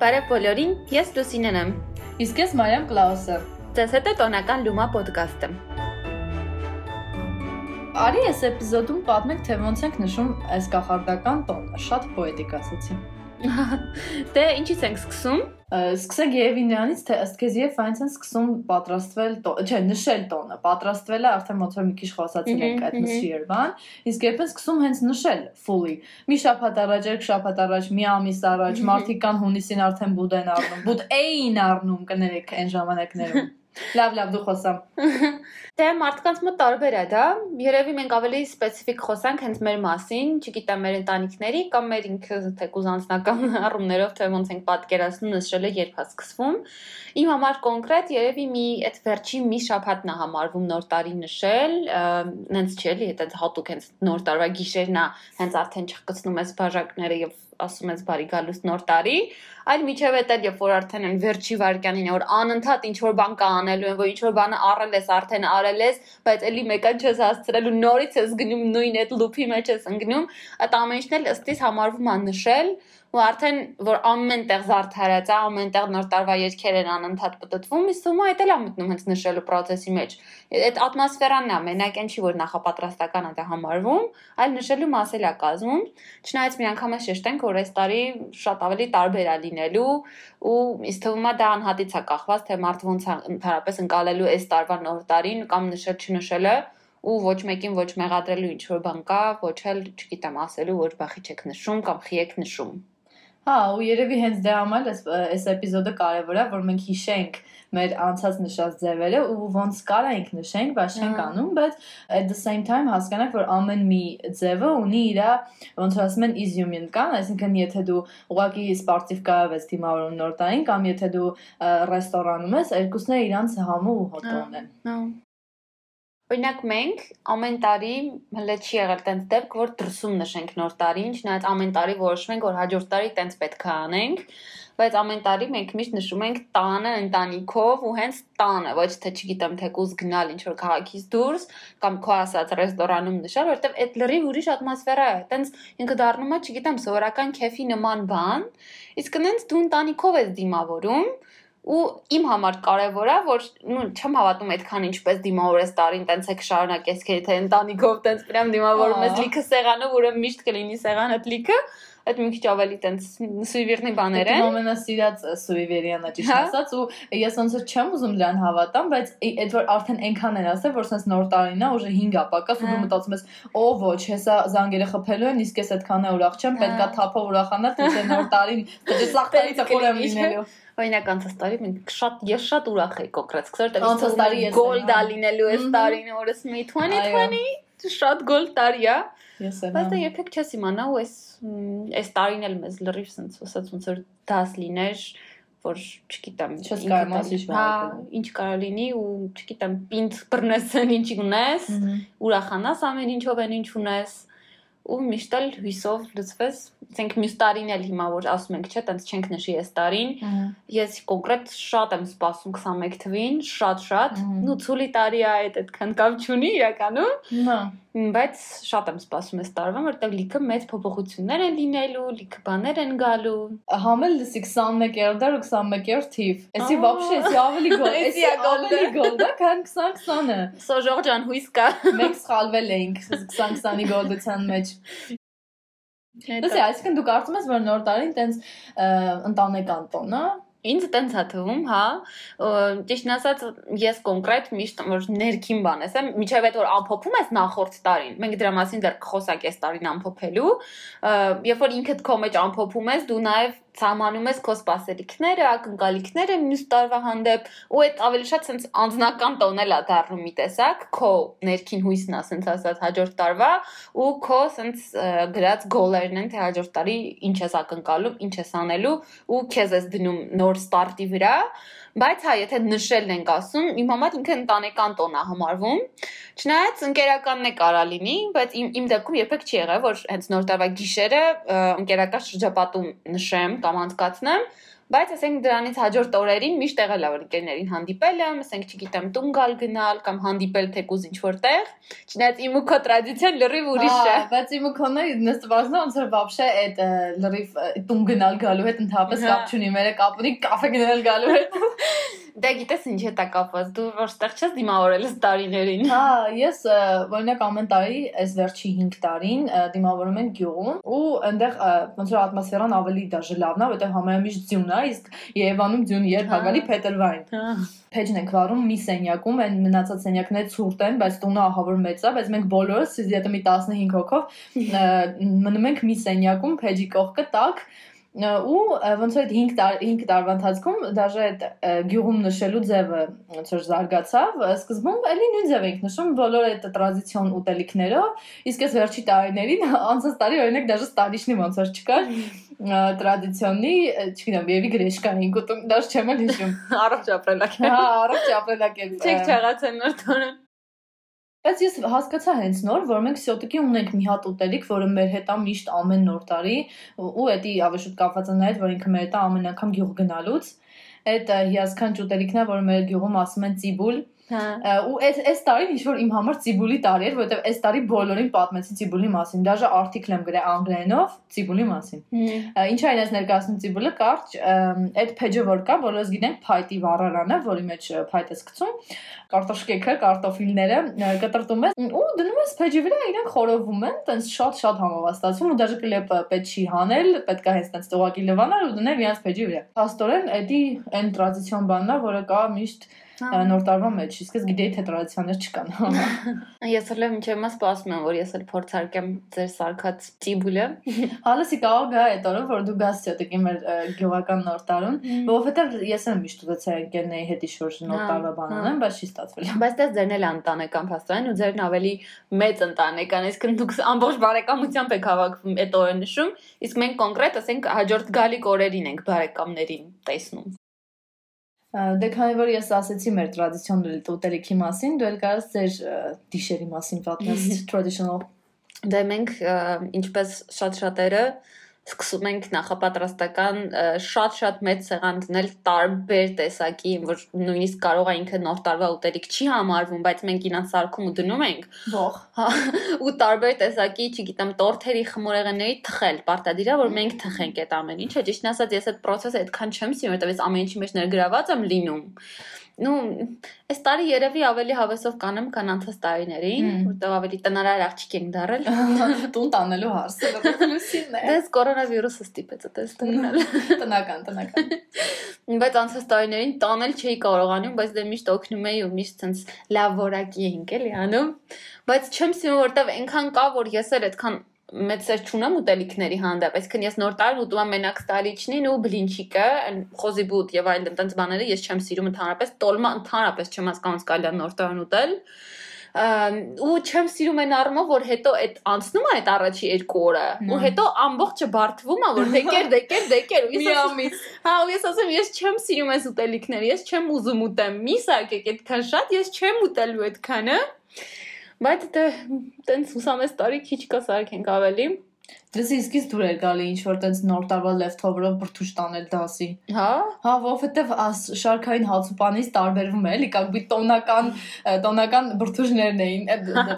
Բարև բոլորին, ես Լուսինեն եմ։ Իսկ ես Մարիամ Կլաուսը։ Ձեզ հետ է տոնական Լումա ոդկասթը։ Արի այս էպիզոդում պատմենք, թե ոնց ենք նշում այս կախարդական տոնը։ Շատ պոետիկ ասացի։ Դե ինչից ենք սկսում։ Սկսենք Երևի նրանից, թե ըստ քեզ եւ այնց են սկսում պատրաստվել, չէ, նշել տոնը։ Պատրաստվելը արդեն ոնց որ մի քիչ խոսացին ենք այդ նշիր բան, իսկ երբ են սկսում հենց նշել fully։ Մի շաբաթ առաջ, երեք շաբաթ առաջ, մի ամիս առաջ, մարդիկան հունիսին արդեն բուդ են առնում, բուդ էին առնում կներեք այն ժամանակներում։ Լավ, լավ, դու խոսամ։ Դե մարդկանց մոտ տարբեր է դա։ Երևի մենք ավելի սպეციფიկ խոսանք հենց մեր մասին, չգիտեմ, մեր ընտանիքների կամ մեր ինքը թե կուզանցնական առումներով, թե ոնց ենք պատկերացնում նշելը երբ է սկսվում։ Իմ համար կոնկրետ երևի մի այդ վերջի մի շաբաթն է համարվում նոր տարի նշել, հենց չէ՞ լի, այդ հատուկ հենց նոր տարվա գիշերն է, հենց արդեն չխկցնում ես բաժակները եւ ասում ես բարի գալուստ նոր տարի, այլ միջև է դեռ երբ որ արդեն են վերջի վարքյանին որ անընդհատ ինչ որ բան կա անելու են, որ ինչ որ բանը առել ես, արդեն արել ես, բայց էլի մեկան չես հասցրել ու նորից ես գնում նույն այդ լուփի մեջ ես ընկնում, այդ ամեն ինչն էլ ըստիս համարվում է նշել ու արդեն որ ամեն տեղ զարդարած է, ամեն տեղ նոր տարվա երգեր են անընդհատ պատտվում, իսկ ումա այդ էլ է մտնում հենց նշելու process-ի մեջ։ Այդ ատմոսֆերանն է, մենակ այն չի որ նախապատրաստական է համարվում, այլ նշելու մասել է կազմում։ Չնայած մի անգամ է շեշտենք, որ այս տարի շատ ավելի տարբեր է լինելու ու ինձ թվում է դա անհատից է կախված, թե մարդ ոնց ընդհանրապես ընկալելու այս տարվա նոր տարին կամ նշել չնշելը ու ոչ մեկին ոչ մեղադրելու ինչ որ բան կա, ոչ էլ, չգիտեմ, ասելու որ բախի չեք նշում կամ խի եք նշում։ Հա, ու երևի հենց դե համար էս այս էպիզոդը կարևոր է, որ մենք հիշենք մեր անցած նշած ձևերը ու ոնց կարայինք նշենք, բայց չենք անում, բայց at the same time հասկանանք, որ ամեն մի ձևը ունի իր ոնց որ ասում են իզյումին կան, այսինքն եթե դու ուղակի սպորտիվ կայավ ես դիմավորում նոր տարին կամ եթե դու ռեստորանում ես, երկուսն էլ իրանց համու ու հոտոն են։ Հա։ Օրինակ մենք ամեն տարի հələ չի եղել տենց դեպք, որ դրսում նշենք նոր տարին, չնայած ամեն տարի որոշում ենք, որ հաջորդ տարի տենց պետք է անենք, բայց ամեն տարի մենք միշտ նշում ենք տանը ընտանիքով ու հենց տանը, ոչ թե չգիտեմ թեկուզ գնալ ինչ որ քաղաքից դուրս կամ քո ասած ռեստորանում նշալ, որովհետև այդ լրիվ ուրիշ ատմոսֆերա է։ Տենց ինքը դառնում է, չգիտեմ, սովորական քեֆի նման բան, իսկ նենց դու ընտանիքով ես դիմավորում ու իմ համար կարևոր է որ նու չեմ հավատում այդքան ինչպես դիմավորես տարին տենց եք շարունակես քեզ թե ընտանիքով տենց պրям դիմավորում ես լիքը սեղանով ուրեմն միշտ կլինի սեղանը լիքը այդ մի քիչ ավելի տենց սուիվիրնի բաներ են։ Ամենասիրած սուիվերիան է ճիշտ ասած ու ես ոնց որ չեմ ուզում դրան հավատամ, բայց այդ որ արդեն այնքան են ասել, որ sense նոր տարին է, ուժը 5 ապակաս ու դու մտածում ես, «Օ ոչ, հեսա զանգերը խփելու են, իսկ ես այդքան է ուրախ չեմ, պետքա թափով ուրախանալ, թե նոր տարին, թե սաղ տարի ծխոր եմ լինելու»։ Օրինակ անցած տարի մենք շատ ես շատ ուրախ էի կոնկրետ որտեղ անցած տարի ես գոլ դա լինելու այս տարին, օրս մի 2020 շատ գոլ տարի է։ Ես եմ։ Բայց դա երբեք չես իմանա ու այս այս տարին էլ մեզ լրիվ sense ասած ոնց որ դաս լիներ որ չգիտեմ չես կարող ասիչ հա ինչ կարող լինի ու չգիտեմ պինդ բռնես ինչ ունես ուրախանաս ամեն ինչով են ինչ ունես ու միշտ էլ հույսով լծվես ցենք մյուս տարին էլ հիմա որ ասում ենք չէ տենց չենք նշի այս տարին ես կոնկրետ շատ եմ սպասում 21 թվին շատ շատ նու ցուլի տարի է այդ այդքան կամ չունի իրականում հա բայց շատ եմ սպասում այս տարվա, որտեղ լիքը մեծ փոփոխություններ են լինելու, լիքը բաներ են գալու։ Համել լսի 21-րդ դար ու 21-րդ թիվ։ Էսի вообще, էսի ավելի գոլ, էսի ավելի գոլ, դա քան 20-20-ը։ Սոժոր ջան, հույս կա։ Մենք սխալվել էինք 20-20-ի գոլության մեջ։ Դասի, այսինքն դու կարծում ես, որ նոր տարին տենց ընտանեկան տոն է, Ինձ տենց է թվում, հա։ Ճիշտն ասած, ես կոնկրետ միշտ որ ներքին բան եմ, միջև այդ որ ամփոփում ես նախորդ տարին։ Մենք դրա մասին դեռ կխոսակ այս տարին ամփոփելու։ Երբ որ ինքդ քո մեջ ամփոփում ես, դու նաև ցամանում ես քո սպասելիքները, ակնկալիքները մյուս տարվա հանդեպ, ու այդ ավելի շատ sense անձնական տոնել է դառնում մի տեսակ, քո ներքին հույսն է sense ասած հաջորդ տարվա, ու քո sense գրած գոլերն են, թե հաջորդ տարի ինչ ես ակնկալում, ինչ ես անելու, ու քեզ ես դնում նոր ստարտի վրա, Բայց հա, եթե նշելն ենք ասում, իմ համար ինքը ընտանեկան տոն է համարվում։ Չնայած ընկերականն է կարա լինի, բայց իմ իմ դեպքում երբեք չի եղել, որ հենց նոր տարվա գիշերը ընկերական շրջապատում նշեմ կամ անցկացնեմ, բայց ասենք դրանից հաջորդ օրերին միշտ եղել է որ ընկերներին հանդիպել եմ, ասենք չգիտեմ, տուն գալ գնալ կամ հանդիպել թեկուզ ինչ որտեղ։ Չնայած իմ ու քո տրադիցիան լրիվ ուրիշ է։ Բայց իմ ու քոնը նստվածն ոնց որ բաբշե այդ լրիվ տուն գնալ գալու հետ ընդհանրապես կապ չունի, մերը կապ ունի կաֆե գնալ գալու հետ։ Դե գիտես ինչ է տակապված։ Դու որտեղ չես դիմավորել այս տարիներին։ Հա, ես օրինակ ամեն տարի այս վերջի 5 տարին դիմավորում եմ գյուղում ու այնտեղ ոնց որ ատմոսֆերան ավելի դաժե լավն է, որտեղ համարյա միշտ ձյուն է, իսկ Երևանում ձյուն երբ հագալի փետելվային։ Հա։ Փեջն ենք վարում մի սենյակում, այն մնացած սենյակները ցուրտ են, բայց տունը ահավոր մեծ է, բայց մենք բոլորս, իզիետը մի 15 հոգով մնում ենք մի սենյակում, փեջի կողքը տակ ու ոնց որ 5 տար 5 տարվա ընթացքում դաժե այդ գյուղում նշելու ձևը ոնց որ զարգացավ սկզբում էլի նույն ձև ենք նշում բոլոր այդ տրադիցիոն ուտելիքներով իսկ այս վերջի տարիներին անցած տարի օրինակ դաժե ստարիշնի ոնց որ չկար տրադիցիոնի չգիտեմ եւի գրեշկա էինք ուտում դաշ չեմ էլ հիշում Առողջ ապրելակ։ հա առողջ ապրելակերպ Չեք չեղացել նոր տոնը։ Բայց ես հասկացա հենց նոր, որ մենք սյոտիկի ունենք մի հատ ուտելիք, որը մեր հետ է միշտ ամեն նոր տարի, ու էդի ավելի շուտ կապված է նայել, որ ինքը մեր հետ ամեն անգամ գյուղ գնալուց։ Այդ հիասքանչ ուտելիքն է, որ մեր գյուղում ասում են ծիբուլ, ու այս այս տարին ինչ որ իմ համար ծիբուլի տարի էր, որովհետև այս տարի բոլորին պատմեցի ծիբուլի մասին։ Դաժե արտիկլ եմ գրել անգլերենով ծիբուլի մասին։ Ինչ այն ես ներկայացնում ծիբուլը կարճ, այդ փեջը որ կա, բոլորս գիտենք փայտի վառարանը, որի մեջ ես գցում, կարտոշկեքը, կարտոֆիլները կտրտում ես ու դնում ես փեջի վրա, իրենք խորովում են, տենց շատ-շատ համավաստացում ու դաժե կլեպը պետք չի հանել, պետք է հենց տենց տողակի լվանալ ու դնել իրենց փեջի վրա։ Փաստորեն, էդի այն տրադիցիոն բանն է, որը կա միշտ նոր տարվա մեջ, իսկ ես գիտեի թե տրադիցիաներ չկան։ Ես էլ մինչև մաս սպասում եմ, որ ես էլ փորձարկեմ ձեր սարկած ծիբուլը։ Հալսի կարող գա այդ օրը, որ դու գաս ցետիկի մեր գյուղական նոր տարուն, որովհետև ես եմ միշտ ուզեցել ընկերների հետ իշոր նոր տարվա բան անեմ, բայց չի ստացվել։ Բայց դες ձերն էլ ընտանեկան փաստորեն ու ձերն ավելի մեծ ընտանեկան, այսինքն դուք ամբողջ բարեկամությամբ եք հավաքվում այդ օրը նշում, իսկ մենք կոնկրետ ասենք հաջորդ գալիք օրերին ենք բարեկամներին տեսնում։ Դե քանի որ ես ասացի մեր տրադիցիոնալ ուտելիքի մասին, դու էլ կարաս ձեր դիշերի մասին պատմես traditional։ Դե մենք ինչպես շատ շատերը սկսում ենք նախապատրաստական շատ-շատ մեծ սեղան դնել տարբեր տեսակի, որ նույնիսկ կարող է ինքը նոր տարվա ուտելիք չի համարվում, բայց մենք ինան սարքում ու դնում ենք։ Ող։ Հա, ու տարբեր տեսակի, չգիտեմ, տորթերի, խմորեղենների թխել, պարտադիր է որ մենք թխենք այդ ամեն ինչը։ Ճիշտն ասած, ես այդ process-ը այդքան չեմ սիրում, որովհետև ես ամեն ինչի մեջ ներգրաված եմ լինում նու այս տարի երևի ավելի հավեսով կանեմ, քան անցած տարիներին, որտեղ ավելի տնարար աղջիկ ենք դարել։ Տուն տանելու հարցը լուսինն է։ Դες կորոնավիրուսը ստիպեց այդպես տանել։ Տնական, տնական։ Բայց անցած տարիներին տանել չէի կարողանում, բայց դե միշտ օգնում էի ու միշտ ցենց լավ որակի էինք էլի անում։ Բայց չեմ սիրում, որտեղ այնքան կա, որ ես էլ այդքան մեծ սեր չունեմ ուտելիքների հանդեպ, այսինքն ես նոր տարին ուտում եմ մենակ ստալիչնին ու բլինչիկը, խոզիբուտ եւ այլ այդպես բաները ես չեմ սիրում ընդհանրապես, տոլմա ընդհանրապես չեմ հասկանում սկալա նոր տարին ուտել ու չեմ սիրում այն առումով, որ հետո այդ անցնում է այդ առաջի երկու օրը, ու հետո ամբողջը բարթվում է, որ դեկեր, դեկեր, դեկեր, ու ես Միամից։ Հա, ու ես ասեմ, ես չեմ սիրում այս ուտելիքները, ես չեմ ուզում ուտեմ։ Մի սարքեք այդքան շատ, ես չեմ ուտելու այդքանը։ Բայց դե տենց ուսամես տարի քիչ կա սարքենք ավելի։ Դրսի իսկից դուր էր գալի ինչ որ տենց նոր տարվա լեֆթովերով բրթուշ տանել դասի։ Հա։ Հա, որովհետև աս շարքային հացուպանից տարբերվում է, էլի կակբի տոնական տոնական բրթուշներն էին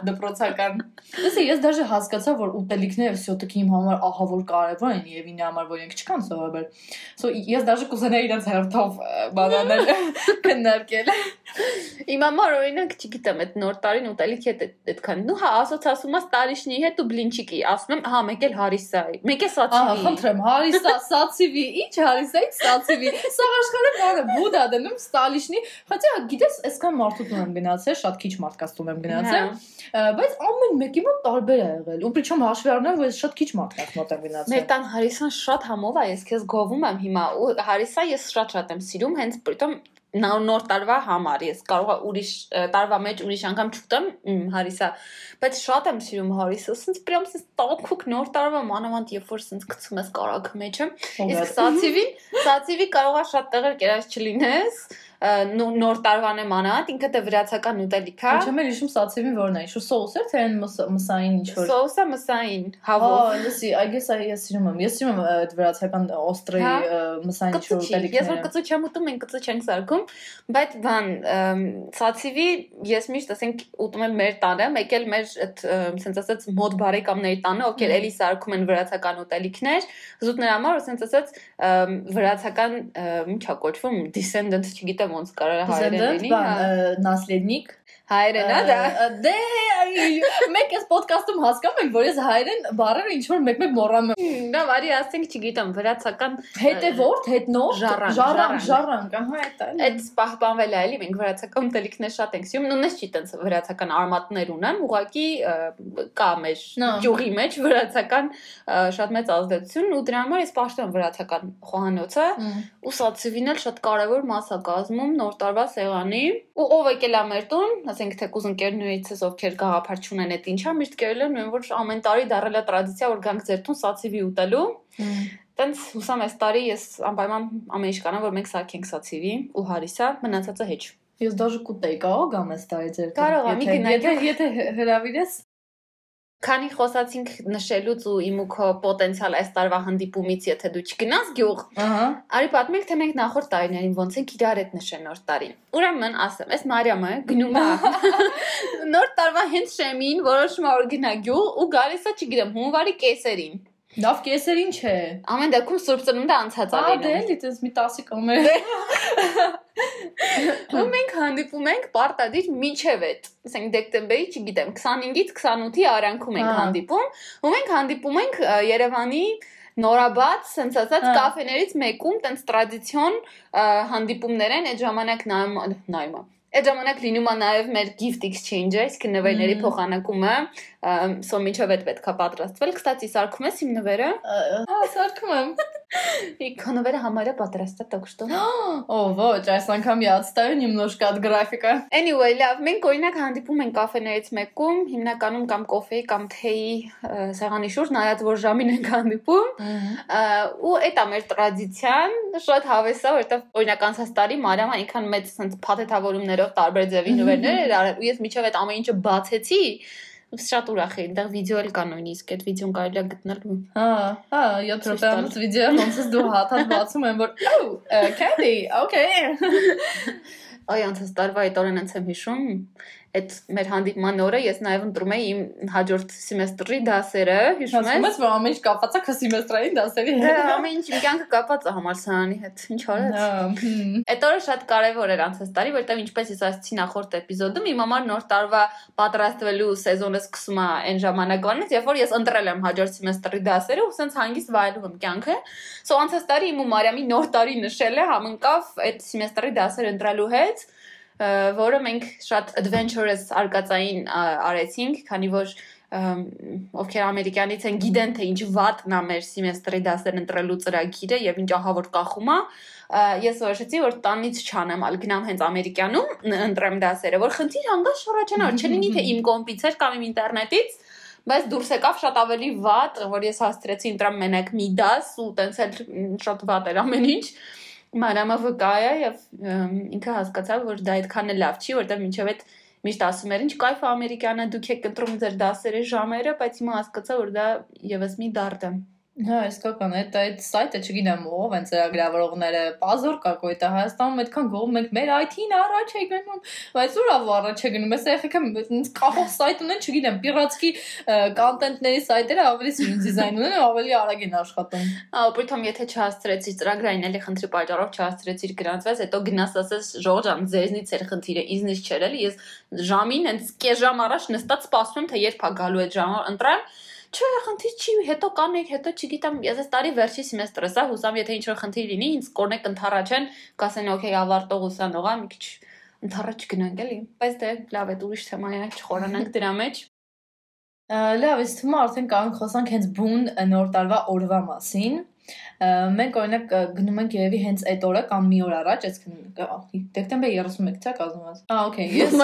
դպրոցական։ Դրսի ես դաժե հասկացա, որ ուտելիքները всё-таки իմ համար ահա որ կարևոր են եւ ինի համար որ ինք չկան սովորաբար։ So ես դաժե կուզենայի իրենց հերթով բանանել քննարկել։ Իմ համար օրինակ չգիտեմ, այդ նոր տարին ուտելիքի հետ այդքան։ Նու հա ասոցացում ես տարիշնի հետ ու բլինչիկի, ասում եմ, հա մեկ էլ հարիսայի։ Մեկ է Ահա, սացիվի։ խնդրեմ, հարիսա, սացիվի, ինչ հարիսա, ինչ սացիվի։ Սա աշխարհը բանը բուդա դնում ստալիշնի։ Խացի, գիտես, այսքան մարդու տուն եմ գնացել, շատ քիչ մարդկաց տուն եմ գնացել, Հա։ բայց ամեն մեկի մոտ տարբեր է եղել։ Ու причем հաշվի առնեմ, որ ես շատ քիչ մարդկաց մոտ եմ Մեր գնացել։ տան հարիսան շատ համով է, ես քեզ գովում եմ հիմա։ Ու հարիսա ես շատ-շատ եմ սիրում, հենց պրիտոմ նոր նոր տարվա համար ես կարող եմ ուրիշ ը, տարվա մեջ ուրիշ անգամ չուտեմ մ, հարիսա բայց շատ եմ սիրում հարիսը ասենց պրյամ սենց տաքուկ նոր տարվա մանավանդ երբ որ սենց գցում ես կարագը մեջը իսկ սացիվին սացիվի կարող է շատ տեղեր կերած չլինես նոր տարվան եմ անատ, ինքը դե վրացական ուտելիք է։ Ինչու՞ մեր հիշում սացիվին որն է, շու սոուս էր թե այն մսային ինչ որ։ Սոուսը մսային, Հավո, հավով։ լսի, I guess I ես սիրում եմ։ Ես սիրում եմ այդ վրացական օստրի Հա։ մսային ինչ որ չի, ես որ ուտելիքները։ կծու չեմ ուտում, մենք կծու չենք սարքում, բայց բան սացիվի ես միշտ ասենք ուտում եմ մեր տանը, մեկ էլ մեր այդ ասենց ասած մոդ բարեկամների տանը, ովքեր Մհմ։ էլի սարքում են վրացական ուտելիքներ, զուտ նրա համար ասենց ասած ըմ, վրացական ըմ, ինչա կոչվում, descendant, չգիտեմ ոնց կարող է հայերեն Descendant, լինի, բան, հա, ը, naslедник։ հայերեն է դա։ Դե, մենք այս ոդկասթում հասկանում ենք, որ ես հայերեն բառերը ինչ որ մեկ-մեկ մոռանում եմ։ Դա վարի ասենք, չգիտեմ, վրացական Հետևորդ, հետնորդ, Ժառանգ, ժառանգ, ահա այդ է։ Այդ պահպանվել է էլի, մենք վրացական ուտելիքներ շատ ենք սիրում, նույնիսկ չի տենց վրացական արմատներ ունեմ, ուղղակի կա մեր ճյուղի մեջ վրացական շատ մեծ ազդեցություն ու դրա համար ես պաշտում վրացական խոհանոցը Մմ։ ու սացիվին էլ շատ կարևոր մաս է կազմում նոր տարվա սեղանի ու ով եկել է մեր տուն, ասենք թե կուզ ընկերներից ովքեր գաղափար չունեն այդ ինչա, միշտ կերել են որ ամեն տարի դարել է տրադիցիա որ գանք ձեր տուն սացիվի ուտելու Տենց հուսամ այս տարի ես անպայման ամեն ինչ կանեմ որ մենք սարքենք սացիվի ու հարիսա մնացածը հեչ Ես դաժե կուտեի, կարող գամ այս տարի ձեր Կարող գնայք։ Եթե եթե հրավիրես, Քանի խոսացինք նշելուց ու իմ ու քո պոտենցիալ այս տարվա հանդիպումից, եթե դու չգնաս գյուղ, ահա։ արի պատմենք թե մենք նախորդ տարիներին ոնց ենք իրար հետ նշել նոր տարին։ Ուրեմն ասեմ, այս Մարիամը գնում է նոր տարվա հենց շեմին որոշում է որ գնա գյուղ ու գալիս է, չգիտեմ, հունվարի կեսերին։ Լավ կեսերին չէ։ Ամեն դեպքում Սուրբ Ծնունդը անցած է Ա դե դες մի 10 կամեր։ Ու մենք հանդիպում ենք պարտադիր միջև այդ, ասենք դեկտեմբերի, չգիտեմ, 25-ից 28-ի արանքում ենք Ահա։ հանդիպում, ու մենք հանդիպում ենք Երևանի նորաբաց, sense ասած Ահա։ կաֆեներից մեկում, տենց տրադիցիոն հանդիպումներ են, այդ ժամանակ նայում նայում Այդ ժամանակ լինում է նաև մեր gift exchange-ը, իսկ նվերների փոխանակումը, սո միջով այդ պետքա պատրաստվել։ Կստացի սարքում ես իմ նվերը։ Ահա, սարքում եմ։ Իքո նվերը համարը պատրաստ է, так что։ О, ոչ, այս անգամ я отстаю немножко от графика։ Anyway, լավ, մենք օրինակ հանդիպում ենք կաֆեներից մեկում, հիմնականում կամ կոֆեի կամ թեյի ը, սեղանի շուրջ, նայած որ ժամին ենք հանդիպում, ը, ու այդ է մեր տրադիցիան, շատ հավես է, որովհետև օրինակ անցած տարի Մարիամը այնքան մեծ sense փաթեթավորումներով տարբեր ձևի նվերներ էր արել, ու ես միջև այդ ամեն ինչը բացեցի, ու շատ ուրախ էի, այնտեղ վիդեո էլ կա նույնիսկ, այդ վիդեոն կարելի է գտնել։ Հա, հա, 7 Ցույց րոպեանոց վիդեո, ոնց ես դու հաթաթ բացում եմ, որ uh, candy, okay։ Այ անցած տարվա այդ օրն ընց եմ հիշում, այդ մեր հանդիպման օրը ես նաև ընտրում էի իմ հաջորդ սեմեստրի դասերը, հիշում ես։ ես, որ ամեն ինչ կապված է քո սեմեստրային դասերի Դա հետ։ ամեն ինչ իմ կյանքը կապված է համալսարանի հետ։ Ինչ հմ։ Այդ օրը շատ կարևոր էր անցած տարի, որտեղ ինչպես ես ասացի նախորդ էպիզոդում, իմ համար նոր տարվա պատրաստվելու սեզոնը սկսում է այն ժամանակվանից, երբ որ ես ընտրել եմ հաջորդ սեմեստրի դասերը ու սենց հանգիստ վայելում եմ կյանքը։ So անցած տարի իմ ու Մարիամի նոր տարի նշել է համընկավ այդ սեմեստրի դասերը ընտրելու հետ, որը մենք շատ adventurous արկածային արեցինք, քանի որ ովքեր ամերիկյանից են գիտեն թե ինչ վատն է մեր սեմեստրի դասեր ընտրելու ծրագիրը եւ ինչ ահավոր կախում է ես որոշեցի որ տանից չանեմ, ալ գնամ հենց ամերիկանում ընտրեմ դասերը, որ խնդիր հանգած շարաչանա, որ չլինի թե իմ կոմպից էր կամ իմ ինտերնետից, բայց դուրս եկավ շատ ավելի վատ, որ ես հասցրեցի ընտրամ մենակ մի դաս ու տենց էլ շատ վատ էր ամեն ինչ։ Մարամը վկա է եւ ինքը հասկացավ, որ դա այդքան էլ լավ չի, որտեղ մինչեւ այդ միշտ ասում էր, ինչ կայֆ է ամերիկանը, դուք եք ընտրում ձեր դասերի ժամերը, բայց հիմա հասկացա, որ դա եւս մի դարդ է։ Հա, իսկական, այդ այդ սայթը չգիտեմ ով են ծրագրավորողները, պազոր կակոյտը Հայաստանում այդքան գոհում ենք մեր IT-ն առաջ է գնում, բայց ուրա առաջ է գնում, այս ეხեքը ինձ կախող սայթ ունեն, չգիտեմ, պիրատսկի կոնտենտների սայթերը ավելի սիրուն դիզայն ունեն, ու ավելի արագ են աշխատում։ Ահա, պրիտոմ եթե չհասցրեցի ծրագրային էլի խնդրի պատճառով չհասցրեցի գրանցված, հետո գնաս ասես Ժորժ ջան, ձեզնից էր խնդիրը, իզնից չէր էլի, ես ժամին հենց կես ժամ առաջ նստած սպասում եմ, թե երբ է գալու այդ ժամը ընտրեմ։ Չէ, խնդիր չի, հետո կանեք, հետո չգիտեմ, ես այս տարի վերջի սեմեստրը սա հուսամ, եթե ինչ-որ խնդիր լինի, ինձ կորնեք ընթառաջեն, կասեն, օքեյ, ավարտող ուսանողա, մի քիչ ընթառաջ գնանք էլի։ Բայց դե լավ է, ուրիշ թեմա է, չխորանանք դրա մեջ։ Լավ, իսկ թվում է արդեն կարող խոսանք հենց բուն նոր տարվա օրվա մասին։ Մենք օրինակ գնում ենք երևի հենց այդ օրը կամ մի օր առաջ, այսինքն դեկտեմբերի 31 ցա կազմված։ Ա, օքեյ, ես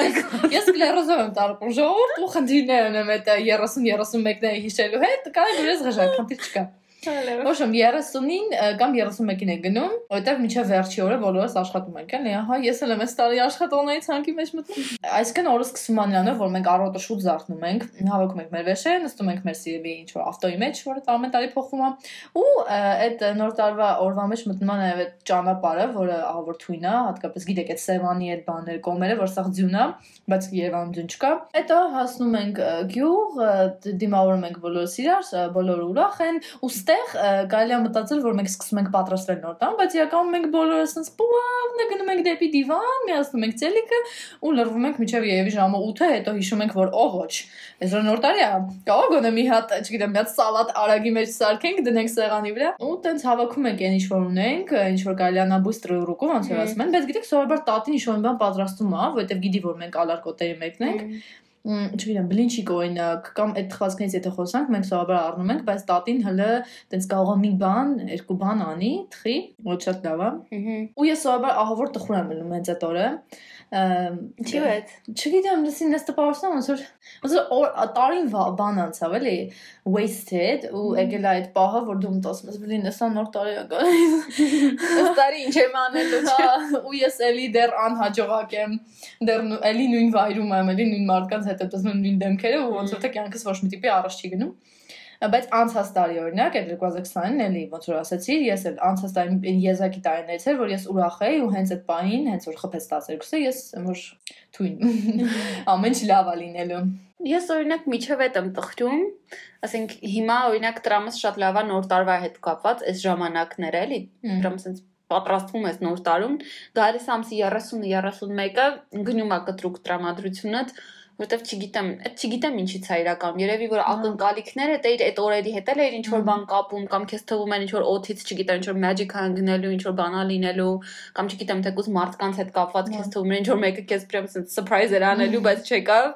ես կլերոզով եմ տարբեր ժողովուրդ ու խնդիրներ ունեմ այդ 30-31-ները հիշելու հետ, կարող ես ղժակ, խնդիր չկա։ Ոչմ 30-ին կամ 31-ին են գնում, որովհետև միջև վերջի օրը բոլորս աշխատում ենք, էլի, ահա ես էլ եմ այս տարի աշխատողների ցանկի մեջ մտնում։ Այսինքն օրը սկսում է նրանով, որ մենք առօրը շուտ զարթնում ենք, հավաքում ենք մեր վեշերը, նստում ենք մեր սիրելի ինչ որ ավտոյի մեջ, որը ամեն տարի փոխվում է, ու այդ նոր տարվա օրվա մեջ մտնում է նաև այդ ճանապարհը, որը ահա որ թույն է, հատկապես գիտեք այդ Սևանի այդ բաները, կոմերը, որ սա ձյուն է, բայց Երևանում ձյուն չկա։ Հետո հասնում ենք գյուղ, դիմավորում ենք բոլորս իրար, բոլորը ուրախ են, ու ստեղ կարելի է մտածել, որ մենք սկսում ենք պատրաստվել նոր տան, բայց իրականում մենք բոլորը ասենց պլավն գնում ենք դեպի դիվան, միացնում ենք ցելիկը ու լրվում ենք մինչև երևի ժամը 8-ը, հետո հիշում ենք, որ օ ոչ, այսօր նոր տարի է, կարող գոնե մի հատ, չգիտեմ, մի հատ սալատ արագի մեջ սարքենք, դնենք սեղանի վրա ու տենց հավաքում ենք այն ինչ որ ունենք, ինչ որ կարելի է նա բուստրը ռուկով ոնց որ ասում են, բայց գիտեք, սովորաբար տատին ինչ որ բան պատրաստում է, որովհետև գիտի որ մենք ալարկոտերի մեկն ենք չգիտեմ, բլինչիկ օրինակ կամ այդ խվածքներից եթե խոսանք, մենք սովորաբար առնում ենք, բայց տատին հələ տենց կարող է մի բան, երկու բան անի, թխի, ոչ շատ լավ է։ Ու ես սովորաբար ահավոր տխուր եմ մնում հենց այդ օրը։ Ինչի՞ է։ Չգիտեմ, լսին դες տպավորում ոնց որ ոնց որ տարին բան անցավ էլի wasted ու եկել այդ պահը, որ դու մտածում ես, բլին, էսա նոր տարի է գալիս։ Այս տարի ինչ եմ անելու, չէ։ Ու ես էլի դեռ անհաջողակ եմ, դեռ էլի նույն վայրում եմ, էլի նույն մարդկանց հետ եմ տեսնում նույն դեմքերը ու ոնց որ թե կյանքս ոչ մի տիպի առաջ չի գնում բայց անցած տարի օրինակ այդ 2020-ին էլի ոնց որ ասացի ես էլ անցած տարի եզակի տարիներից էր որ ես ուրախ էի ու հենց այդ պահին հենց որ խփեց 12-ը ես որ թույն ամեն ինչ լավ է լինելու Ես օրինակ միջև այդ եմ տխրում, ասենք հիմա օրինակ տրամս շատ լավ է նոր տարվա հետ կապված, այս ժամանակները էլի, տրամս sense պատրաստվում ես նոր տարում, գալիս ամսի 30-ը 31-ը գնում է կտրուկ տրամադրությունը, որտեվ չգիտեմ, այդ չգիտեմ ինչից է իրական։ Երևի որ ակնկալիքները դե իր այդ օրերի հետ էլ էր ինչ որ բան կապում կամ քեզ թվում էր ինչ որ օթից, չգիտեմ, ինչ որ magic հանգնելու, ինչ որ բանա լինելու, կամ չգիտեմ, թեկուզ մարդկանց հետ կապված քեզ թվում էր ինչ որ մեկը քեզ պրեմ sense surprise էր անելու, բայց չեկավ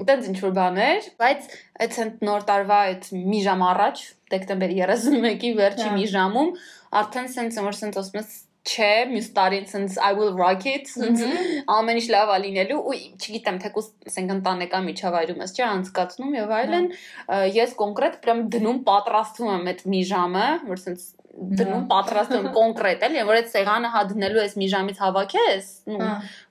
այդպես ինչ որ բաներ, բայց այդ ցենտ նոր տարվա այդ մի ժամ առաջ, դեկտեմբերի 31-ի վերջի մի ժամում արդեն sense որ sense ասում ես չէ, մյուս տարին ցենց I will rock it, ցենց ամեն ինչ լավ է լինելու ու չգիտեմ թե կուս ասենք ընտանեկան միջավայրում ես չէ անցկացնում եւ այլն, ես կոնկրետ պրեմ դնում պատրաստում եմ այդ մի ժամը, որ ցենց դնում պատրաստում կոնկրետ էլի, որ այդ սեղանը հա դնելու ես մի ժամից հավաքես, նու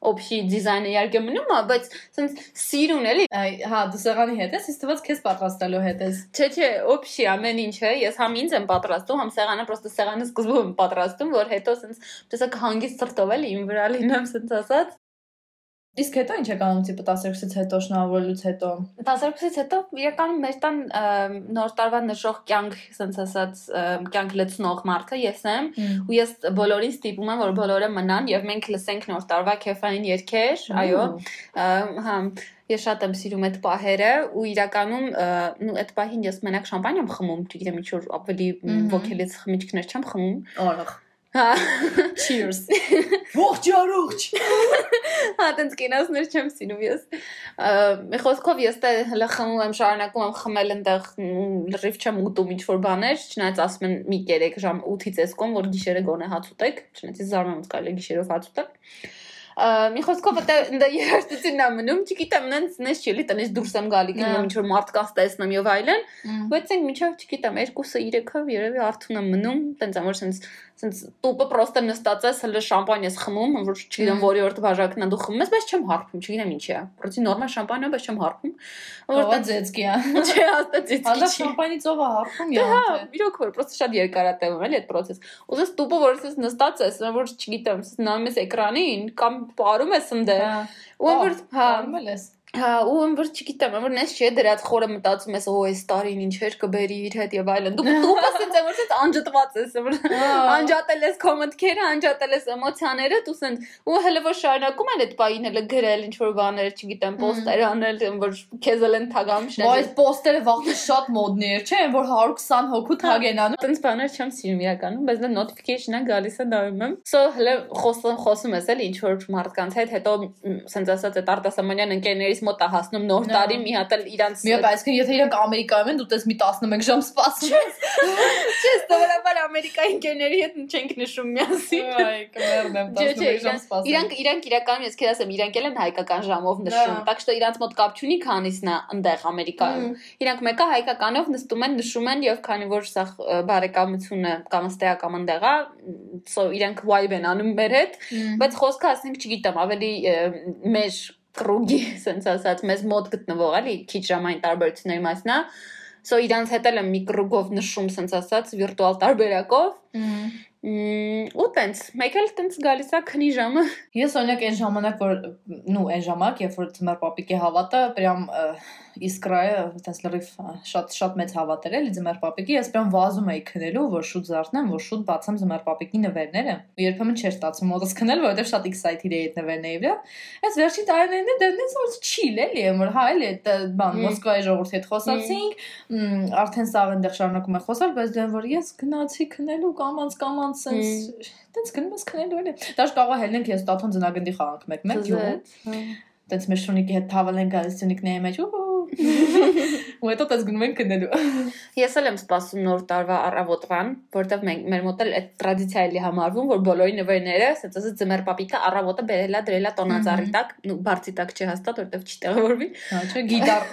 օբշի դիզայնը իհարկե մնում է, բայց sense սիրուն էլի։ Հա, դու սեղանի հետ ես, իսկ թվաց քեզ պատրաստելու հետ ես։ Չէ, չէ, օբշի ամեն ինչը, ես համ ինձ եմ պատրաստում, համ սեղանը պրոստը սեղանը սկզբում եմ պատրաստում, որ հետո sense տեսակ հանգիստ սրտով էլի իմ վրա լինեմ sense ասած։ Իսկ հետո ինչ է կանում տիպը 12-ից հետո շնորհավորելուց հետո։ 12-ից հետո իրականում մեր տան նոր տարվա նշող կյանք, ասենց ասած, կյանք լցնող մարդը ես եմ, ու ես բոլորին ստիպում եմ, որ բոլորը մնան եւ մենք լսենք նոր տարվա քեֆային երգեր, այո։ Հա, ես շատ եմ սիրում այդ պահերը ու իրականում նու այդ պահին ես մենակ շամպայն եմ խմում, չգիտեմ ինչ որ ավելի ոգելից խմիչքներ չեմ խմում։ Օրախ Հա։ Cheers։ Ողջ առողջ։ Հա, տենց կինասներ չեմ սիրում ես։ Մի խոսքով ես դե հələ խմում եմ, շարունակում եմ խմել այնտեղ լրիվ չեմ ուտում ինչ որ բաներ, չնայած ասում են մի 3 ժամ 8-ից էս կոմ, որ գիշերը գոնե հաց ուտեք, չնայած զարմանում եմ կարելի գիշերով հաց ուտել մի խոսքով դա դա երաշտությունն է մնում, չգիտեմ, նենց նես չի, տնից դուրս եմ գալի, գնում ինչ որ մարդկանց տեսնում եւ այլն, բայց այն միջով չգիտեմ, 2-ը 3-ը երևի արթուն եմ մնում, տենց ամոր sense sense տուպը պրոստը նստած ես, հələ շամպայն ես խմում, որ չգիտեմ որի օրտ բաժակն դու խմում ես, բայց չեմ հարբում, չգիտեմ ինչի է։ Պրոցի նորմալ շամպայն է, բայց չեմ հարբում։ Որտե ձեցկի է։ Չէ, հաստատ ձեցկի։ Հələ շամպայնի ծովը հարբում է։ Հա, իրոք որ պրոստը շատ երկար է էլի այդ process։ Ուզես տուպը որ ես նստած ես, որ չգիտեմ, նայում ես էկրանին կամ բարում ես ընդե։ Ու որ հա, բարում ես Հա, ու որ չգիտեմ, որ նես չէ դրած խորը մտածում ես, օ, այս տարին ինչեր կբերի իր հետ եւ այլն։ Դու դու ասես որ ցած անջատված ես, որ անջատել ես կոմենտները, անջատել ես էմոցիաները, դու սենց ու հələ որ շարունակում են այդ բային հələ գրել ինչ որ բաներ, չգիտեմ, պոստեր անել, որ քեզ էլ են թագամ շնես։ Բայց պոստերը վաղուց շատ մոդներ, չէ, որ 120 հոգու թագ են անում։ Տենց բաներ չեմ սիրում իրականում, բայց դա notification-ը գալիս է նայում եմ։ So հələ խոսում խոսում ես էլ ինչ որ մարդկանց հետ, հետո սենց ասած այդ արտասահմանյան ընկերների ինձ մոտ է հասնում նոր տարի մի հատ էլ իրանց Մի հատ այսինքն եթե իրանք Ամերիկայում են դու տես մի 11 ժամ սպասում ես։ Չէ, սովորաբար Ամերիկայի ընկերների հետ չենք նշում միասին։ Այ կմեռնեմ, Չէ, չէ, 11 ժամ սպասեմ։ Իրանք իրանք իրականում ես քեզ ասեմ, իրանք էլ են հայկական ժամով նշում, Դա։ так что իրանք մոտ կապ չունի քանիսն է այնտեղ Ամերիկայում։ Իրանք մեկը հայկականով նստում են, նշում են եւ քանի որ սա ը, բարեկամությունը կամ ըստեյա կամ այնտեղ է, so իրանք vibe են անում մեր հետ, բայց խոսքը ասենք չգիտեմ, ավելի ը, մեր կրուգի sense ասած մեզ մոտ գտնվող էլի քիչ ժամային տարբերությունների մասն է So իրանց հետ էլ եմ մի կրուգով նշում sense ասած վիրտուալ տարբերակով Մմ, ու տենց, մեկ էլ տենց գալիս է քնի ժամը։ Ես օրինակ այն ժամանակ որ նու այն ժամանակ երբ որ ծմեր պապիկի հավատը прям իսկրայը այտենց լրիվ շատ շատ մեծ հավատեր էլի ձմեր պապիկի, ես բան վազում էի քնելու, որ շուտ զարթնեմ, որ շուտ բացեմ ձմեր պապիկի նվերները։ Երբեմն չէր ստացվում մոտս քնել, որովհետև շատ excited էի այդ նվերների վրա։ Այս վերջին տարիներին դեռ ինձ ոչ chill էլի, որ հա էլի այդ բան Մոսկվայի ժողովրդի հետ խոսացինք, արդեն սաղ այնտեղ շարունակում է խոսալ, բայց դեռ որ ես գնացի քնելու կամած կամած sense այդպես գնում ես քնելու էլի։ Դաշ կարող է հելնենք ես տաթոն ձնագնդի խաղանք մեկ-մեկ յու։ Այդպես մեր շունիկի հետ թավալ են գալիս շունիկների մեջ ու Ու հետո տես գնում են քնելու։ Ես էլ եմ սպասում նոր տարվա առավոտվան, որտեվ մենք մեր մոտ էլ այդ տրադիցիա էլի համարվում, որ բոլորի նվերները, ասած ասած ձմեր պապիկը առավոտը բերելա դրելա տոնածառի տակ, նու բարձի տակ չի հաստատ, որտեվ չի տեղավորվի։ Հա, չէ, գիտար։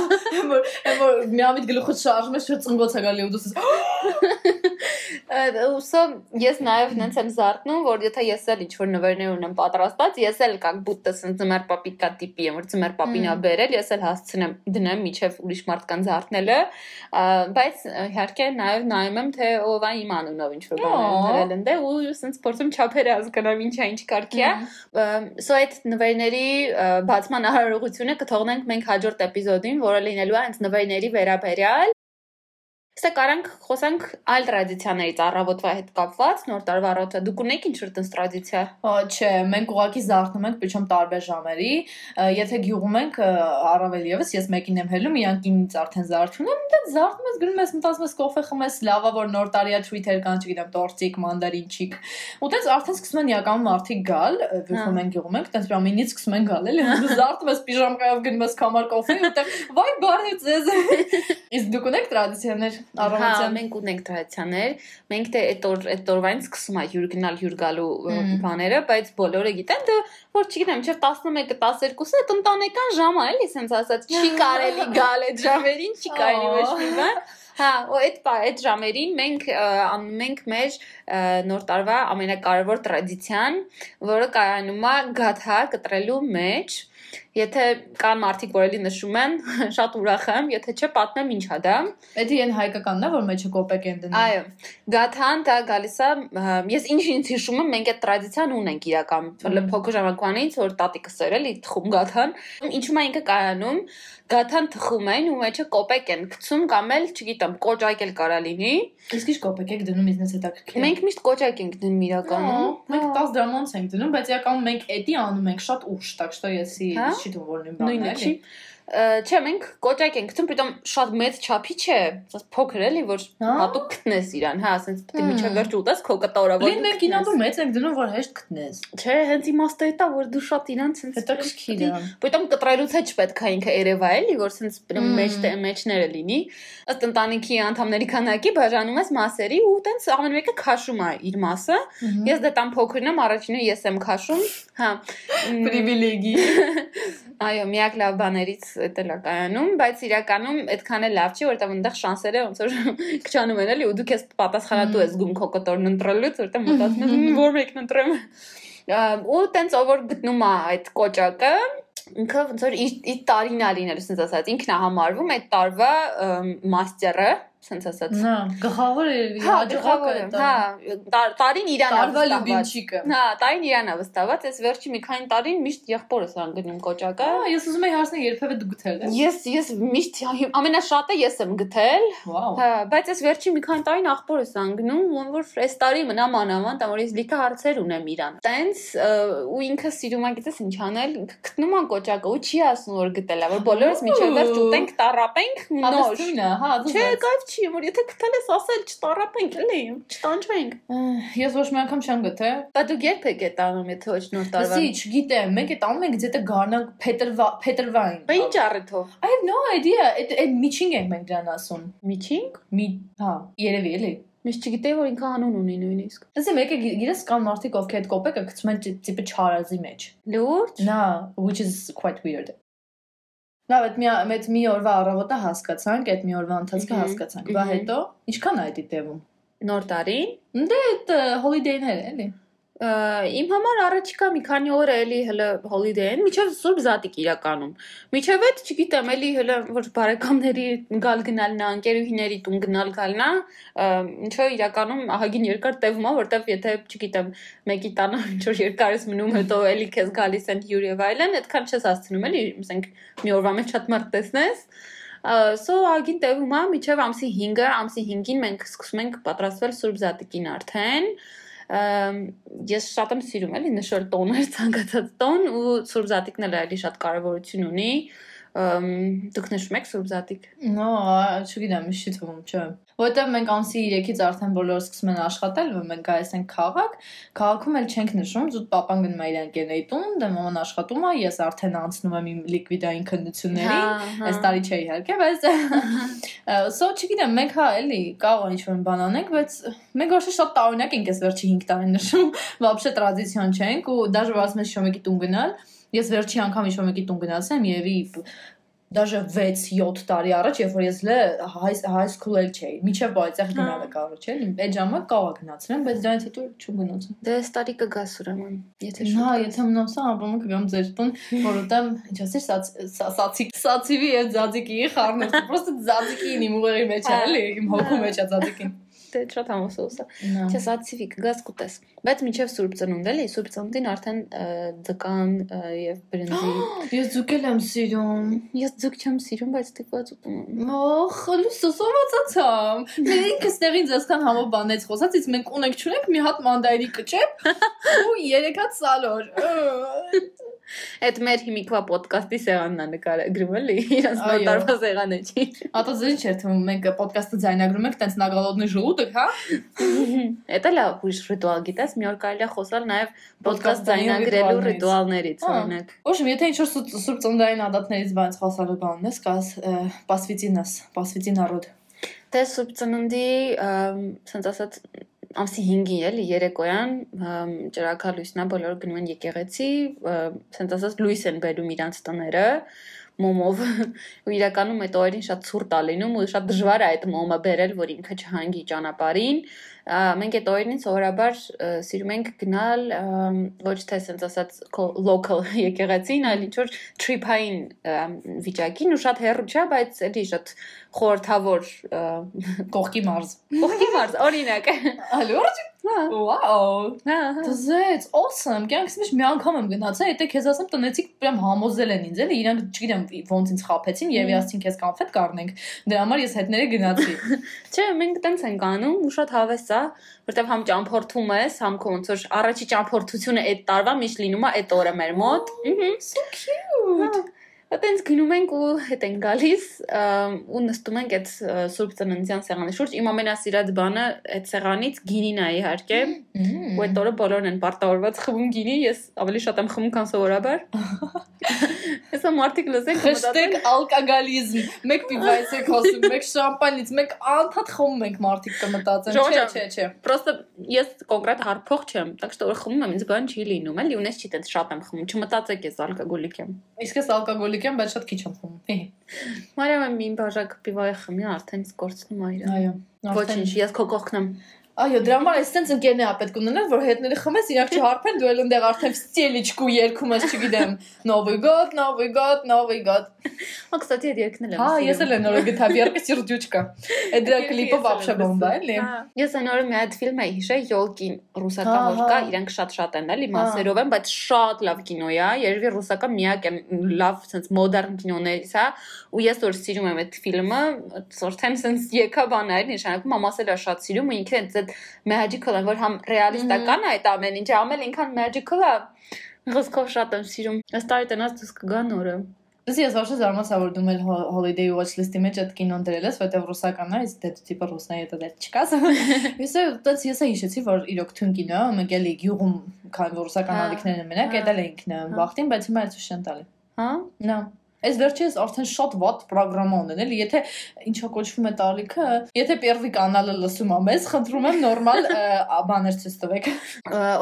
Որ որ միամիտ գլուխը շարժում ես, շուտ ծնգոց է գալի ու դու Ուսո ես նաև նենց եմ զարթնում, որ եթե ես էլ ինչ-որ նվերներ ունեմ պատրաստած, ես էլ կակ բուտը ձմեր պապիկա տիպի եմ, որ ձմեր պապին ա Մմ։ բերել, ես էլ հասցնեմ դնեմ միջև ուրիշ մարդկան զարթնելը, ա, բայց իհարկե նաև նայում եմ թե ով է իմ անունով ինչ-որ բան Ա։ դրել ընդ ու սենց փորձում չափերը հասկանամ ինչա ինչ կարգի է։ Սո այդ նվերների բացման արարողությունը կթողնենք մենք հաջորդ էպիզոդին, որը լինելու է հենց նվերների վերաբերյալ։ Հստակ կարանք խոսանք այլ տրադիցիաներից առավոտվա հետ կապված նոր տարվա առավոտը։ Դուք ունեք ինչ-որ տես տրադիցիա։ Չէ, մենք ուղակի զարթնում ենք, причем տարբեր ժամերի։ Եթե գյուղում ենք առավել եւս, ես մեկին եմ հելում, իրանք ինձ արդեն զարթում են, դա զարթում ես, գնում ես, մտածում ես կոֆե խմես, լավա որ նոր տարիա թվիթեր կան, չգիտեմ, տորտիկ, մանդարինչիկ։ Ու տենց արդեն սկսում են իրականում մարդիկ գալ, գյուղում հա։ են գյուղում ենք, տենց պրամինից սկսում են գալ, էլի զարթում ես պիժամկայով գնում ես կամար կոֆե, ու տեղ վայ բարի ձեզ։ Իսկ դուք ունեք տրադիցիաներ առավոտյան։ մենք ունենք տրադիցիաներ։ Մենք դե այդ օր այդ օրվանից սկսում է հյուր գնալ հյուր գալու բաները, բայց բոլորը գիտեն դա որ չգիտեմ, չէ 11-ը 12-ը այդ ընտանեկան ժամ է, էլի sense ասած, չի կարելի գալ այդ ժամերին, չի կարելի ոչ մի բան։ Հա, ու այդ այդ ժամերին մենք անում ենք մեր նոր տարվա ամենակարևոր տրադիցիան, որը կայանում է գաթա կտրելու մեջ։ Եթե կան մարդիկ, որ էլի նշում են, շատ ուրախ եմ, եթե չէ պատմեմ ինչ է դա։ Էդի են հայկականն է, որ մեջը կոպեկ են դնում։ Այո, գաթան դա գալիս է, ը, ես ինչ-ինչ հիշում եմ, մենք այդ տրադիցիան ունենք իրական։ Որը Մմ։ փոքր ժամանակվանից որ տատիկս էր էլի թխում գաթան։ Ինչու՞ է ինքը կայանում, գաթան թխում են ու մեջը կոպեկ են գցում կամ էլ, չգիտեմ, կոճակ էլ կարա լինի։ Իսկ ինչ կոպեկ եք դնում ինձնից հետաքրքիր։ է։ Մենք միշտ կոճակ ենք դնում իրականում։ Մենք 10 դրամանց ենք դնում, բայց իրականում մենք էդի անում ենք շատ ուշ, так что если Հա? չի թվում որ նույն բանն Նույնը է։ չի։ Չէ, մենք կոճակ ենք գցում, պիտոմ շատ մեծ չափի չէ, ասես փոքր էլի, որ Հա? հատուկ գտնես իրան, հա, ասես է Հմ։ միջև վերջ ուտես քո կտորը, որ Լին մենք ինանդու մեծ ենք դնում, որ հեշտ գտնես։ Չէ, հենց իմաստը դա որ դու շատ իրանց sense Հետաքրքիր է։ Պիտոմ կտրելուց հետ չպետք է ինքը երևա էլի, որ sense պրեմ Մմ։ մեջ մեջները լինի։ Ըստ ընտանիքի անդամների քանակի բաժանում ես մասերի ու տենց ամեն մեկը քաշում է իր մասը։ Ես դե տան փոքրն եմ, առաջինը ես եմ քաշում։ Հա։ Պրիվիլեգի։ Այո, միակ լավ բաներից էլ է կայանում, բայց իրականում այդքան էլ լավ չի, որովհետև այնտեղ շանսերը ոնց որ քչանում են էլի ու դու քեզ պատասխանատու ես զգում քո կտորն ընտրելուց, որովհետև մտածում ես «Մմ, որ մեկն ընտրեմ։ Ու տենց ով որ գտնում է այդ կոճակը, ինքը ոնց որ իր տարին է լինել, ասես ասած, ինքն է համարվում այդ տարվա մաստերը, ասես ասած։ Նա գլխավոր է Հա, հաջողակը գլխավորը, հա, տար- տարին իրան է Տարվա վստահված։ լյուբիմչիկը։ Հա, տարին իրան է վստահված, ես վերջի մի քանի տարին միշտ եղբորս ան գնում կոճակը։ Ահա, ես ուզում եի հարցնել երբևէ դու գտել ես։ Ես ես միշտ ամենաշատը ես եմ գտել, հա, բայց ես վերջի մի քանի տարին աղբորս անգնում, ոնց որ այս տարի մնա մանավանդ, որ ես լիքը հարցեր ունեմ իրան։ Տենց ու ինքը սիրում է գիտես ինչ անել, ինքը գտնում է կոճակը ու չի ասում որ գտել է, որ բոլորս միջև վերջ ուտենք, տառապենք նոր։ հա, Չէ, կայֆ չի, որ եթե գտել ես ասել չտառապենք, էլի, չտանջվենք։ Ես ոչ մի անգամ չեմ գտել։ Բա դու երբեք է տանում, եթե ոչ նոր տարվա։ Լսի, չգիտեմ, մենք այդ անում ենք դե գարնակ փետրվա փետրվային։ Բա ինչ առիթով։ I have no idea։ Այդ այդ միջինգ ենք մենք դրան ասում։ Միջինգ։ Մի, հա, երևի էլի։ Միշտ չգիտեի, որ ինքը անուն ունի նույնիսկ։ Ասի մեկը գի- գիտես կան մարդիկ ովքեր այդ կոպեկը գցում են տի- տիպը չարազի մեջ։ Լուրջ։ Նա, which is quite weird։ Լավ, այդ մի այդ մի օրվա առավոտը հասկացանք, այդ մի օրվա ընթացքը հասկացանք։ Բա հետո ինչքան է այդ տևում։ Նոր տարին։ Դե այդ հոլիդեյներ էլի։ Իմ համար առաջիկա մի քանի օր է էլի հələ հոլիդեյ են, միջև Սուրբ Զատիկ իրականում։ Միջև այդ, չգիտեմ, էլի հələ որ բարեկամների գալ գնալնա, ընկերուհիների տուն գնալ գալնա, ա, ինչո իրականում ահագին երկար տևում է, որտեվ եթե, չգիտեմ, մեկի տանը ինչ որ երկար ես մնում, հետո էլի քեզ գալիս են հյուր եւ այլն, այդքան չես հասցնում էլի, ասենք մի օրվա մեջ շատ մարդ տեսնես։ Ա, So ագին տևում է միջև ամսի 5-ը, ամսի 5-ին մենք սկսում ենք պատրաստվել Սուրբ Զատիկին արդեն։ Ամ, ես շատ եմ սիրում էլի նշել տոներ, ցանկացած տոն ու Սուրբ Զատիկն էլ էլի շատ կարևորություն ունի։ Ամ, դուք նշում եք Սուրբ Զատիկ։ Նո, չգիտեմ, ինչի թվում, չէ։ Որտեւ մենք ամսի 3-ից արդեն բոլորը սկսում են աշխատել, որ մենք գայս ենք քաղաք, քաղաքում էլ չենք նշում, զուտ պապան գնում է իր ընկերների տուն, դե մաման աշխատում է, ես արդեն անցնում եմ իմ լիկվիդային քննություններին, հա, հա։ այս տարի չէ իհարկե, բայց սա չգիտեմ, մենք հա էլի կարող են ինչ-որ բան անենք, բայց մենք ոչ շատ տարօրինակ ենք այս վերջի 5 տարին նշում, բաբշե տրադիցիոն չենք ու դաժե ասում են շոմեկի տուն գնալ ես վերջի անգամ շոմեկի տուն գնացել եմ եւի դաժե 6-7 տարի առաջ, երբ որ ես լե high school էլ չէի, միջև այդտեղ գնալը կարող չէ, այդ ժամանակ կարող գնացել եմ, բայց դրանից հետո չեմ գնացել։ Դե այս տարի կգաս ուրեմն, եթե շուտ։ եթե մնացա, ապա կգամ ձեր տուն, որ ուտեմ, ինչ ասես, սացի, սացիվի եւ ձաձիկի խառնել, պրոստը ձաձիկին իմ ուղերի մեջ է, էլի, իմ հոգու մեջ է ձաձիկին։ Դե շատ համոսոս է։ Չէ, սացիվի կգաս կուտես։ Բայց միջև Սուրբ Ծնունդ էլի, Սուրբ Ծնունդին արդեն ձկան եւ բրինձի։ Ես ձուկել եմ սիրում։ Ես ձուկ չեմ սիրում, բայց ստիպված ուտում եմ։ Ախ, լուսո սովածացամ։ Մենք ինքս տեղին ձեսքան համով բանեց խոսած, իսկ մենք ունենք չունենք մի հատ մանդայրի կճեպ ու երեք հատ սալոր։ Այդ մեր հիմիկվա ոդկասթի սեղանն է նկարագրում էլի, իրաց Այո։ նոտարվա սեղանը չի։ Ատո ձեր չէ թվում մենք ոդկասթը ձայնագրում ենք, տենց նագալոդնի ժողովուրդ, հա։ Էդ էլ է ուրիշ ռիտուալ գիտես, մի օր կարելի է խոսալ նաև ոդկասթ ձայնագրելու ռիտուալներից։ ռիտուալներից, Ա։ օրինակ։ Ոչմ, եթե ինչ որ սուրբ ծնդային ադատներից բանից խոսալու բանն ես, կաս պասվիցինս, պասվիցին առոդ։ Դե Սուրբ Ծննդի, ասենց ասած, ամսի 5-ի էլի երեկոյան ճրակալույսնա բոլորը գնում են եկեղեցի, ասենց ասած լույս են բերում իրանց տները մոմով ու իրականում այդ օրերին շատ ցուրտ է լինում ու շատ դժվար է այդ մոմը բերել, որ ինքը չհանգի ճանապարհին։ Մենք այդ օրերին սովորաբար սիրում ենք գնալ ոչ թե ասենց ասած local եկեղեցին, այլ ինչ որ trip-ային վիճակին ու շատ հեռու չէ, բայց էլի շատ խորթավոր Կողքի մարզ։ Կողքի մարզ, օրինակ։ Ալուրջ։ Հա, Վաու։ հա, հա։ awesome։ Կյանքս մեջ մի անգամ եմ գնացել, եթե քեզ ասեմ տնեցիկ պրям համոզել են ինձ, էլի իրանք չգիտեմ ոնց ինձ խափեցին եւ ասցին քեզ կոնֆետ կառնենք։ Դրա համար ես հետները գնացի։ Չէ, մենք տենց ենք անում ու շատ հավես է, որտեվ համ ճամփորդում ես, համ քո ոնց որ առաջի ճամփորդությունը այդ տարվա միշտ լինում է այդ օրը մեր մոտ։ Ահա։ So cute։ Այդտենց գնում ենք ու հետ ենք գալիս ըմ, ու նստում ենք այդ ը, Սուրբ Ծննդյան սեղանի շուրջ։ Իմ ամենասիրած բանը այդ սեղանից գինին է իհարկե։ Ու այդ օրը բոլորն են պարտավորված խմում գինի, ես ավելի շատ եմ խմում, քան սովորաբար։ Հեսա մարդիկ լսեն Hashtag ալկոգալիզմ։ Մեկ պիվայից եք խոսում, մեկ շամպանից, մեկ անդադ խմում ենք մարդիկ կմտածեն։ Ժողովուրդ, Չէ, չէ, չէ։ Պրոստը ես կոնկրետ հարփող չեմ, так что որ խմում եմ, ինձ բան չի լինում, էլի ունես չի տենց շատ եմ խմում, չմտածեք ես ալկոգոլիկ եմ։ Իսկ ես ալկոգոլիկ եմ, բայց շատ քիչ եմ խմում։ Մարիամ եմ մի բաժակ պիվայ խմի, արդեն սկորցնում է իրան։ Այո։ Ոչինչ, ես քո կողքն եմ։ Այո, դրա համար այսպես ընկերն է պետք ունենալ, որ հետները խմես, իրանք չհարփեն, դու էլ ընդեղ արդեն ստելիչկու երգում ես, չգիտեմ, Новый год, Новый год, Новый год։ Ո, кстати, այդ երգն էլ եմ։ Հա, ես էլ նորը գտա երգը Սիրջուչկա։ Այդ դրա կլիպը вообще բոմբա է, էլի։ հա։ Ես անորը մի այդ ֆիլմ էի հիշել Յոլկին, ռուսական հա, որ կա, հա։ իրանք շատ-շատ են, էլի, մասերով են, բայց շատ լավ կինո է, երևի ռուսական միակ է լավ, sense մոդեռն կինոներից է, ու ես որ սիրում եմ այդ ֆիլմը, ծորթեմ sense եկա բան այլ նշանակում, մամաս էլ է շատ սիրում ու ինքն էլ այդ magical է, որ համ ռեալիստական է այդ ամեն ինչը, ամեն ինքան magical է։ Ղսկով շատ եմ սիրում։ Ըստ այ տնած դուս կգա նորը։ Իսկ ես ոչ զարմացա որ դու ho- holiday watch list-ի մեջ այդ կինոն դրել ես, որտեղ ռուսական է, իսկ դե տիպը ռուսնա եթե դե չկաս։ Ես այդպես ես հիշեցի, որ իրոք թուն կինո, մենք էլի գյուղում քան ռուսական ալիքներն են մենակ, հա, էդել էինք նա հա։ բախտին, բայց հիմա էլ ցույց չեն տալի։ Հա։ Նա Այս վերջերս արդեն շատ ված ծրագրամա ունեն, էլի, եթե ինչա կոչվում է տալիքը, եթե Պերվի կանալը լսում ա մեզ, խնդրում եմ նորմալ բաներ ցույց տվեք։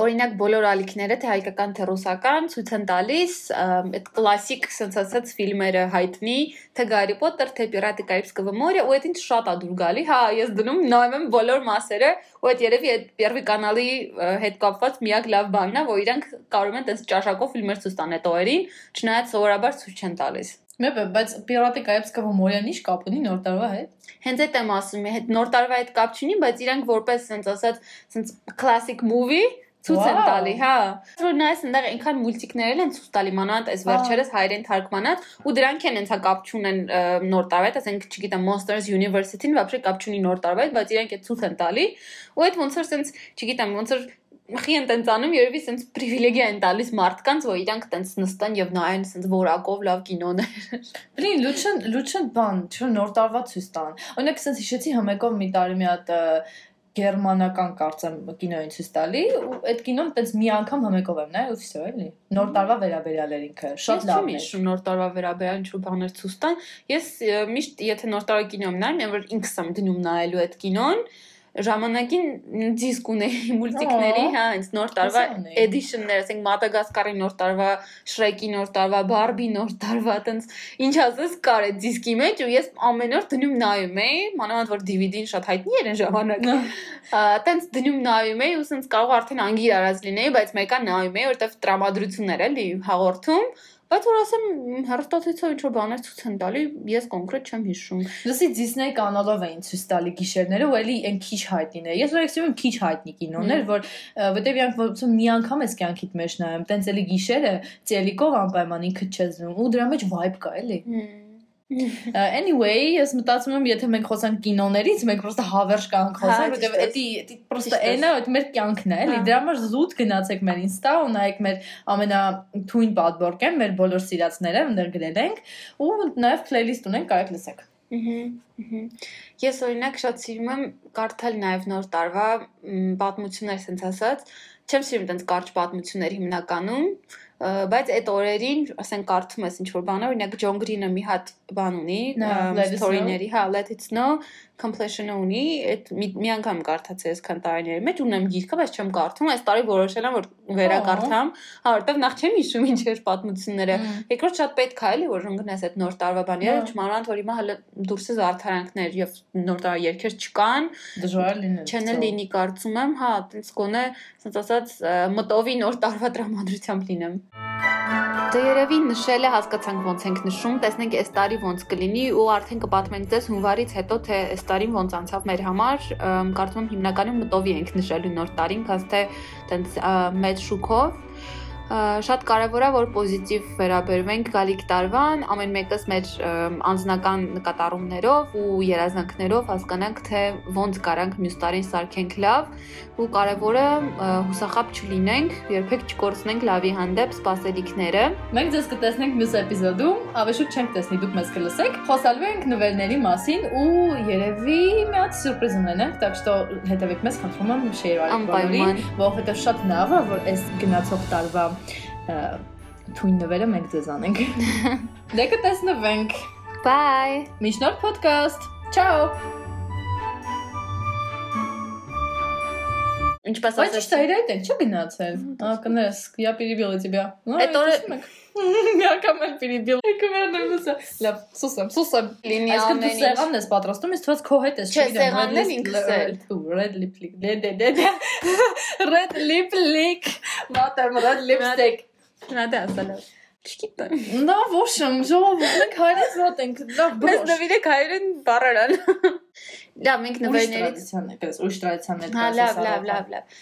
Օրինակ բոլոր ալիքները, թե հայկական, թե ռուսական, ցույց են տալիս այդ կլասիկ, ասենց ասած, ֆիլմերը հայտնի, թե Гарри Potter, թե Пираты Карибского моря, ու այդ ինձ շատ ա դուր գալի։ Հա, ես դնում նայում եմ բոլոր մասերը, ու այդ երևի այդ Պերվի կանալի հետ կապված միակ լավ բանն է, որ իրանք կարող են տես ճաշակով ֆիլմեր ցույց տան այդ օրերին, չնայած սովորաբար ցույց չեն տալիս։ Մեբը, բայց պիրատի կայացքը հումորյան ի՞նչ կապ ունի նոր տարվա հետ։ Հենց այդ եմ ասում, հետ նոր տարվա հետ կապ չունի, բայց իրանք որպես սենց ասած, սենց classic movie ցույց են տալի, հա։ Որ նայես այնտեղ այնքան մուլտիկներ են ցույց տալի, մանած այս վերջերս հայերեն թարգմանած ու դրանք են ենթա հա կապ չունեն նոր տարվա հետ, ասենք չգիտեմ Monsters University-ին, բավական կապ չունի նոր տարվա հետ, բայց իրանք է ցույց են տալի։ Ու այդ ոնց որ սենց, չգիտեմ, ոնց որ մխի են տենց անում, երևի սենց պրիվիլեգիա են տալիս մարդկանց, որ իրանք տենց նստան եւ նայեն սենց որակով լավ կինոներ։ Բլին, լուչն լուչն բան, չէ՞ նոր տարվա ցույց տան։ Օրինակ սենց հիշեցի համեկով մի տարի մի հատ գերմանական կարծեմ կինոյին ցույց տալի ու այդ կինոն տենց մի անգամ համեկով եմ նայ ու վсё էլի նոր տարվա վերաբերյալ էր ինքը շատ լավ է ես նոր տարվա վերաբերյալ ինչ որ բաներ ցույց տան ես միշտ եթե նոր տարվա կինո եմ նայում եմ որ ինքս եմ դնում նայելու այդ կինոն ժամանակին դիսկ ունեի մուլտիկների, հա, հենց նոր տարվա edition-ներ, ասենք Մադագասկարի նոր տարվա, Շրեկի նոր տարվա, Բարբի նոր տարվա, տենց ինչ ասես կար այդ դիսկի մեջ ու ես ամեն օր դնում նայում էի, մանավանդ որ DVD-ն շատ հայտնի էր այն ժամանակ։ Տենց դնում նայում էի ու սենց կարող արդեն անգիր արած լինեի, բայց մեկը նայում էի, որտեվ տրամադրություններ էլի հաղորդում Բայց որ ասեմ հերոստատիցով ինչ որ բաներ ցույց են տալի, ես կոնկրետ չեմ հիշում։ Լսի Disney կանալով էին ցույց տալի գիշերները, ու էլի այն քիչ հայտնին է։ Ես էքսիում եմ քիչ հայտնի կինոներ, որ որտեվ իրանք ոնց մի անգամ ես կյանքիդ մեջ նայում, տենց էլի գիշերը ծելիկով անպայման ինքը չես դնում, ու դրա մեջ vibe կա էլի։ Anyway, ես մտածում եմ, եթե մենք խոսանք կինոներից, մենք պրոստը հավերժ կանք խոսանք, որովհետև էդի էդի պրոստը այնա այդ մեր կյանքն է, էլի։ Դրա համար զուտ գնացեք մեր Insta ու նայեք մեր ամենաթույն պատբորկեն, մեր բոլոր սիրածները ընդեր գրել ենք ու նաև playlist ունենք, կարեք լսեք։ Ես օրինակ շատ սիրում եմ կարդալ նաև նոր տարվա պատմություններ, ասենց ասած։ Չեմ սիրում այդպես կարճ պատմություններ հիմնականում, բայց այդ օրերին, ասենք կարդում ես ինչ որ բաներ, օրինակ Ջոն Գրինը մի հատ բան ունի, story-ների, հա, let it snow completion-ը ունի, այդ մի անգամ կարդացի այսքան տարիների մեջ, ունեմ գիրքը, բայց չեմ կարդում, այս տարի որոշել եմ որ վերակարդամ, հա, որտեվ նախ չեմ հիշում ինչ էր պատմությունները։ Երկրորդ շատ պետք է էլի որ ընկնես այդ նոր տարվա բաները, չմանանդ որ հիմա հələ դուրսը զարթարանքներ եւ նոր տարվա երկեր չկան։ Դժվար լինի։ Չեն լինի կարծում եմ, հա, այնպես կոնե, ասած մտովի նոր տարվա տրամադրությամբ լինեմ։ Դե երևի նշել է հասկացանք ոնց ենք նշում, տեսնենք այս տարի ոնց կլինի ու արդեն կպատմենք ձեզ հունվարից հետո թե այս տարին ոնց անցավ մեր համար։ Կարծում եմ հիմնականում մտովի ենք նշելու նոր տարին, քան թե տենց մեծ շուկով շատ կարևոր է որ պոզիտիվ վերաբերվենք գալիք տարվան, ամեն մեկս մեր անձնական նկատառումներով ու երազանքներով հասկանանք թե ոնց կարանք մյուս տարին սարքենք լավ ու կարևորը հուսախապ չլինենք, երբեք չկորցնենք լավի հանդեպ սպասելիքները։ Մենք ձեզ կտեսնենք մյուս էպիզոդում, ավեշուտ չենք տեսնի, դուք մեզ կլսեք։ Խոսալու ենք նվերների մասին ու երևի մի հատ սուրպրիզ ունենանք, так что հետևեք մեզ, խնդրում եմ, շեյր արեք բոլորին, որովհետև շատ լավ է, որ այս գնացող տարվա թույն նվերը մենք ձեզ անենք։ Դե կտեսնվենք։ Bye։ Միշտ նոր podcast։ Ciao։ Ինչպես ասես։ Բայց ճիշտ է, չէ՞ գնացել։ Ահա կներես, я перебила тебя։ Это Մի անգամ էլ перебил։ Կվերնեմ լսա։ Լավ, սուսեմ, սուսեմ։ Լինի ամեն ինչ։ Այսինքն դու սեղանն ես պատրաստում, ես թվաց քո հետ ես, չգիտեմ։ Չէ, սեղանն էլ ինքս էլ։ Red lip lick։ Դե դե դե։ Red lip lick։ Մատեմ red lipstick։ Նա դա ասալա։ Չգիտեմ։ Նա ոչ եմ, ժողովուրդ, մենք հայերից ոտ ենք, լավ բրոշ։ Մեզ նվիրեք հայերեն բառարան։ Լավ, մենք նվերներից ուրիշ տրադիցիաներ, ուրիշ տրադիցիաներ։ Հա, լավ, լավ, լավ, լավ։